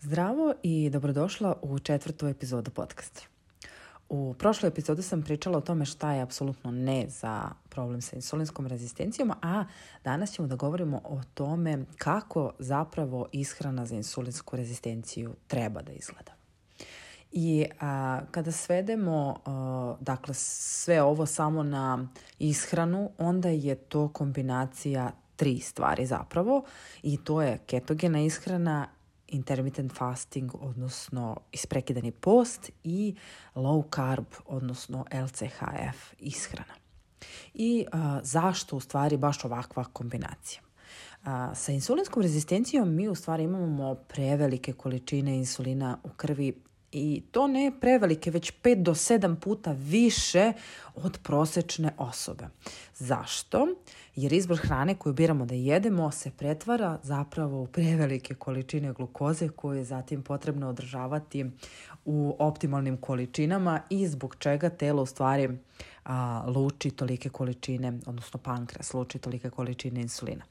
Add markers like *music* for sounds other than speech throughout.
Zdravo i dobrodošla u četvrtu epizodu podcasta. U prošloj epizodi sam pričala o tome šta je apsolutno ne za problem sa insulinskom rezistencijom, a danas ćemo da govorimo o tome kako zapravo ishrana za insulinsku rezistenciju treba da izgleda. I a, kada svedemo a, dakle, sve ovo samo na ishranu, onda je to kombinacija tri stvari zapravo i to je ketogena ishrana intermittent fasting, odnosno isprekidani post i low carb, odnosno LCHF ishrana. I a, zašto u stvari baš ovakva kombinacija? A, sa insulinskom rezistencijom mi u stvari imamo prevelike količine insulina u krvi i to ne prevelike, već 5 do 7 puta više od prosečne osobe. Zašto? Jer izbor hrane koju biramo da jedemo se pretvara zapravo u prevelike količine glukoze koje je zatim potrebno održavati u optimalnim količinama i zbog čega telo u stvari a, luči tolike količine, odnosno pankreas luči tolike količine insulina.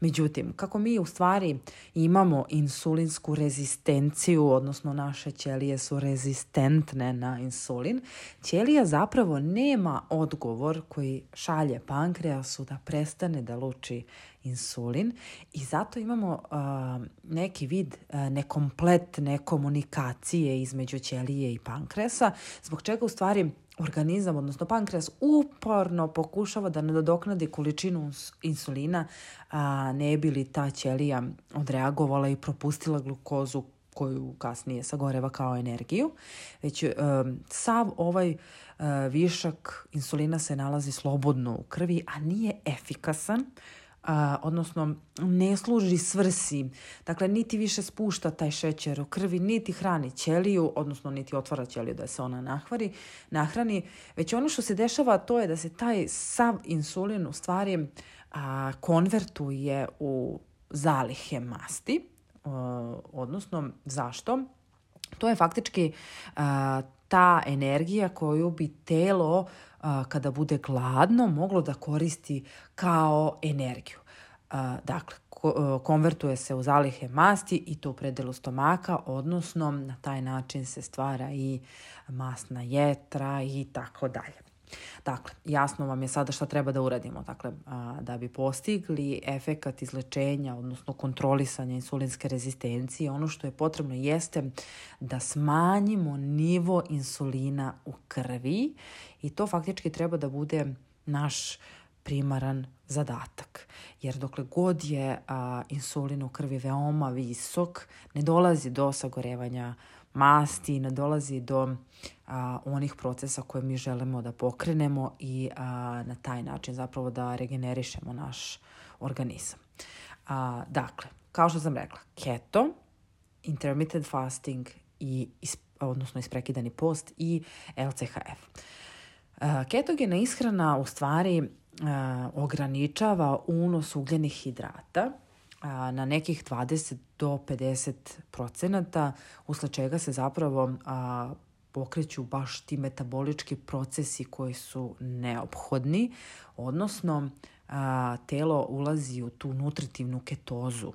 Međutim, kako mi u stvari imamo insulinsku rezistenciju, odnosno naše ćelije su rezistentne na insulin, ćelija zapravo nema odgovor koji šalje pankreasu da prestane da luči insulin i zato imamo a, neki vid a, nekompletne komunikacije između ćelije i pankresa, zbog čega u stvari organizam, odnosno pankreas, uporno pokušava da nadoknadi količinu insulina, a, ne bi li ta ćelija odreagovala i propustila glukozu koju kasnije sagoreva kao energiju, već e, sav ovaj e, višak insulina se nalazi slobodno u krvi, a nije efikasan a, odnosno ne služi svrsi. Dakle, niti više spušta taj šećer u krvi, niti hrani ćeliju, odnosno niti otvara ćeliju da se ona nahvari, nahrani. Već ono što se dešava to je da se taj sav insulin u stvari a, konvertuje u zalihe masti, a, odnosno zašto? To je faktički a, ta energija koju bi telo kada bude gladno moglo da koristi kao energiju. Dakle, konvertuje se u zalihe masti i to u predelu stomaka, odnosno na taj način se stvara i masna jetra i tako dalje. Dakle, jasno vam je sada šta treba da uradimo. Dakle, a, da bi postigli efekat izlečenja, odnosno kontrolisanja insulinske rezistencije, ono što je potrebno jeste da smanjimo nivo insulina u krvi i to faktički treba da bude naš primaran zadatak. Jer dokle god je a, insulin u krvi veoma visok, ne dolazi do sagorevanja masti ne dolazi do a, onih procesa koje mi želimo da pokrenemo i a, na taj način zapravo da regenerišemo naš organizam. A, dakle, kao što sam rekla, keto, intermittent fasting i isp, odnosno isprekidani post i LCHF. A, ketogena ishrana u stvari ograničava unos ugljenih hidrata, na nekih 20 do 50 procenata, usled čega se zapravo a, pokreću baš ti metabolički procesi koji su neophodni, odnosno a, telo ulazi u tu nutritivnu ketozu.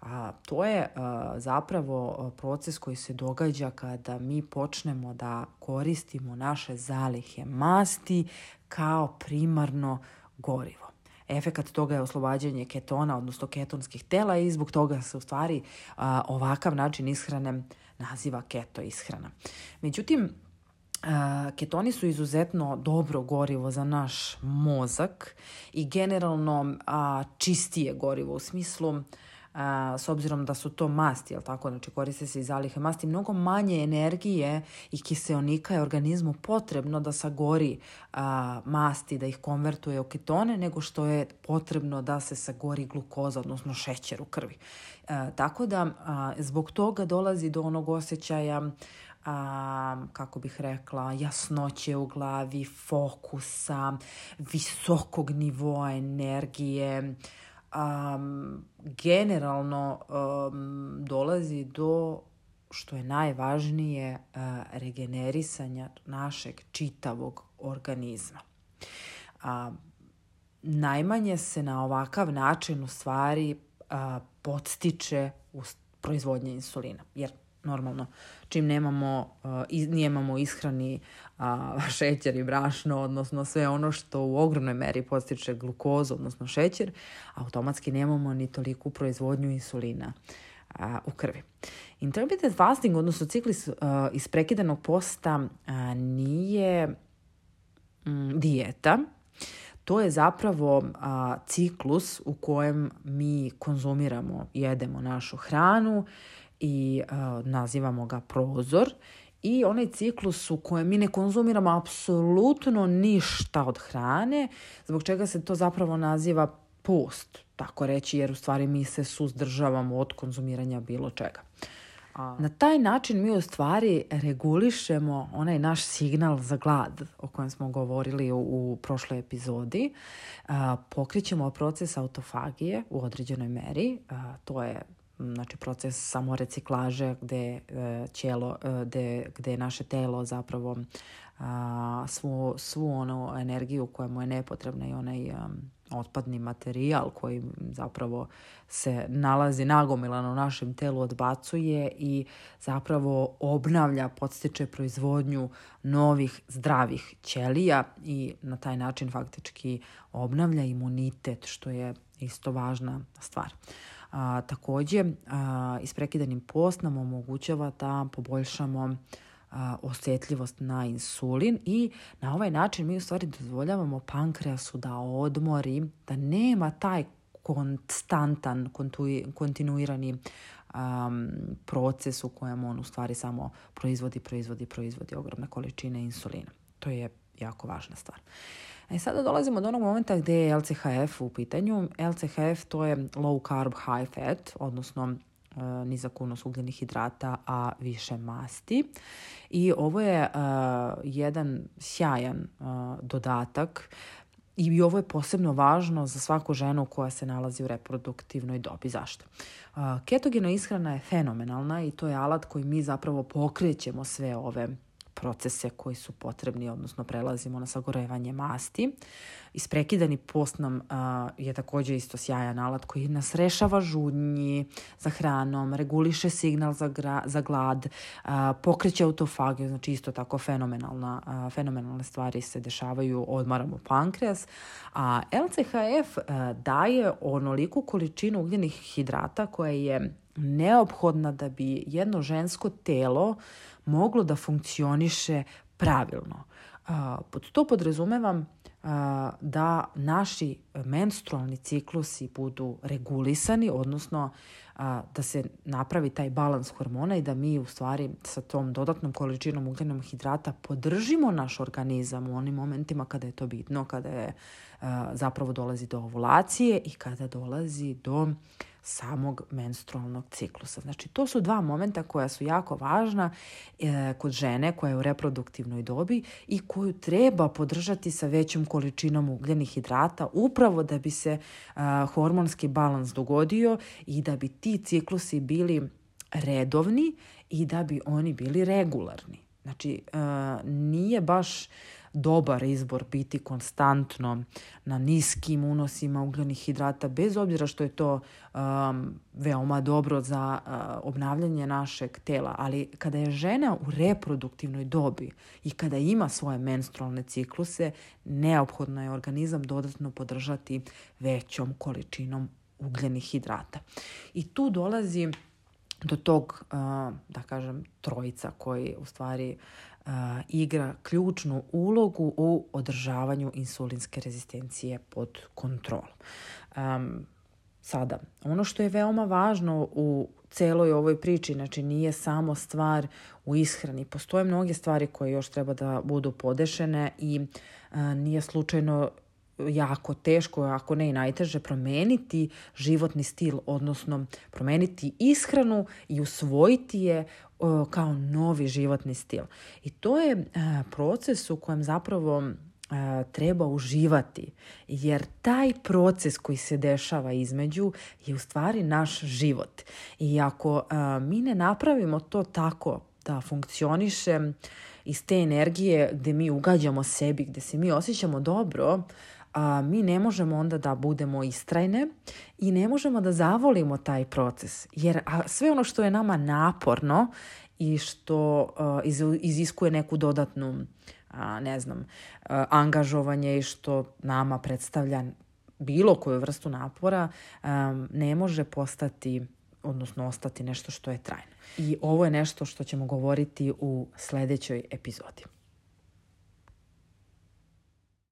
A, to je a, zapravo proces koji se događa kada mi počnemo da koristimo naše zalihe masti kao primarno gorivo efekat toga je oslobađanje ketona, odnosno ketonskih tela i zbog toga se u stvari a, ovakav način ishrane naziva keto ishrana. Međutim, Ketoni su izuzetno dobro gorivo za naš mozak i generalno čistije gorivo u smislu a, s obzirom da su to masti, jel tako? Znači koriste se i zalihe masti. Mnogo manje energije i kiseonika je organizmu potrebno da sagori a, masti, da ih konvertuje u ketone, nego što je potrebno da se sagori glukoza, odnosno šećer u krvi. A, e, tako da a, zbog toga dolazi do onog osjećaja a, kako bih rekla, jasnoće u glavi, fokusa, visokog nivoa energije, um, generalno um, dolazi do što je najvažnije uh, regenerisanja našeg čitavog organizma. A, najmanje se na ovakav način u stvari a, uh, podstiče proizvodnje insulina. Jer normalno. Čim nemamo, eh, iz, nijemamo ishrani a, *laughs* šećer i brašno, odnosno sve ono što u ogromnoj meri postiče glukozu, odnosno šećer, automatski nemamo ni toliku proizvodnju insulina a, u krvi. Intermittent fasting, odnosno ciklis a, eh, iz prekidanog posta, a, eh, nije m, mm, dijeta, to je zapravo a, ciklus u kojem mi konzumiramo, jedemo našu hranu, i uh, nazivamo ga prozor i onaj ciklus u kojem mi ne konzumiramo apsolutno ništa od hrane, zbog čega se to zapravo naziva post, tako reći, jer u stvari mi se suzdržavamo od konzumiranja bilo čega. A... Na taj način mi u stvari regulišemo onaj naš signal za glad o kojem smo govorili u, u prošloj epizodi. A, pokrićemo proces autofagije u određenoj meri. A, to je znači proces samoreciklaže gde, ćelo, e, e, gde, gde naše telo zapravo a, svu, svu onu energiju koja mu je nepotrebna i onaj a, e, otpadni materijal koji zapravo se nalazi nagomilan u našem telu odbacuje i zapravo obnavlja, podstiče proizvodnju novih zdravih ćelija i na taj način faktički obnavlja imunitet što je isto važna stvar. Uh, A, takođe, a, isprekidanim post nam omogućava da poboljšamo osetljivost na insulin i na ovaj način mi u stvari dozvoljavamo pankreasu da odmori, da nema taj konstantan, kontinuirani um, proces u kojem on u stvari samo proizvodi, proizvodi, proizvodi ogromne količine insulina. To je jako važna stvar. E sada dolazimo do onog momenta gdje je LCHF u pitanju. LCHF to je low carb high fat, odnosno e, nizak unos ugljenih hidrata, a više masti. I ovo je uh, jedan sjajan uh, dodatak i ovo je posebno važno za svaku ženu koja se nalazi u reproduktivnoj dobi. Zašto? Uh, ketogena ishrana je fenomenalna i to je alat koji mi zapravo pokrećemo sve ove procese koji su potrebni, odnosno prelazimo na sagorevanje masti. Isprekidani post nam a, je takođe isto sjajan alat koji nas rešava žudnji za hranom, reguliše signal za, gra, za glad, a, pokreće autofagiju, znači isto tako fenomenalna, a, fenomenalne stvari se dešavaju, odmaramo pankreas, a LCHF a, daje onoliku količinu ugljenih hidrata koja je neophodna da bi jedno žensko telo moglo da funkcioniše pravilno. Pod to podrazumevam da naši menstrualni ciklusi budu regulisani, odnosno da se napravi taj balans hormona i da mi u stvari sa tom dodatnom količinom ugljenog hidrata podržimo naš organizam u onim momentima kada je to bitno, kada je zapravo dolazi do ovulacije i kada dolazi do samog menstrualnog ciklusa. Znači, to su dva momenta koja su jako važna e, kod žene koja je u reproduktivnoj dobi i koju treba podržati sa većom količinom ugljenih hidrata upravo da bi se hormonski balans dogodio i da bi ti ti ciklusi bili redovni i da bi oni bili regularni. Znači, e, nije baš dobar izbor biti konstantno na niskim unosima ugljenih hidrata, bez obzira što je to um, veoma dobro za uh, obnavljanje našeg tela. Ali kada je žena u reproduktivnoj dobi i kada ima svoje menstrualne cikluse, neophodno je organizam dodatno podržati većom količinom ugljenih hidrata. I tu dolazi do tog, da kažem, trojica koji u stvari igra ključnu ulogu u održavanju insulinske rezistencije pod kontrolom. Sada, ono što je veoma važno u celoj ovoj priči, znači nije samo stvar u ishrani. Postoje mnoge stvari koje još treba da budu podešene i nije slučajno jako teško, ako ne i najteže, promeniti životni stil, odnosno promeniti ishranu i usvojiti je e, kao novi životni stil. I to je e, proces u kojem zapravo e, treba uživati jer taj proces koji se dešava između je u stvari naš život. I ako mi ne napravimo to tako da funkcioniše iz te energije gde mi ugađamo sebi, gde se mi osjećamo dobro, a, mi ne možemo onda da budemo istrajne i ne možemo da zavolimo taj proces. Jer a, sve ono što je nama naporno i što a, iz, iziskuje neku dodatnu a, ne znam, a, angažovanje i što nama predstavlja bilo koju vrstu napora a, ne može postati odnosno ostati nešto što je trajno. I ovo je nešto što ćemo govoriti u sledećoj epizodi.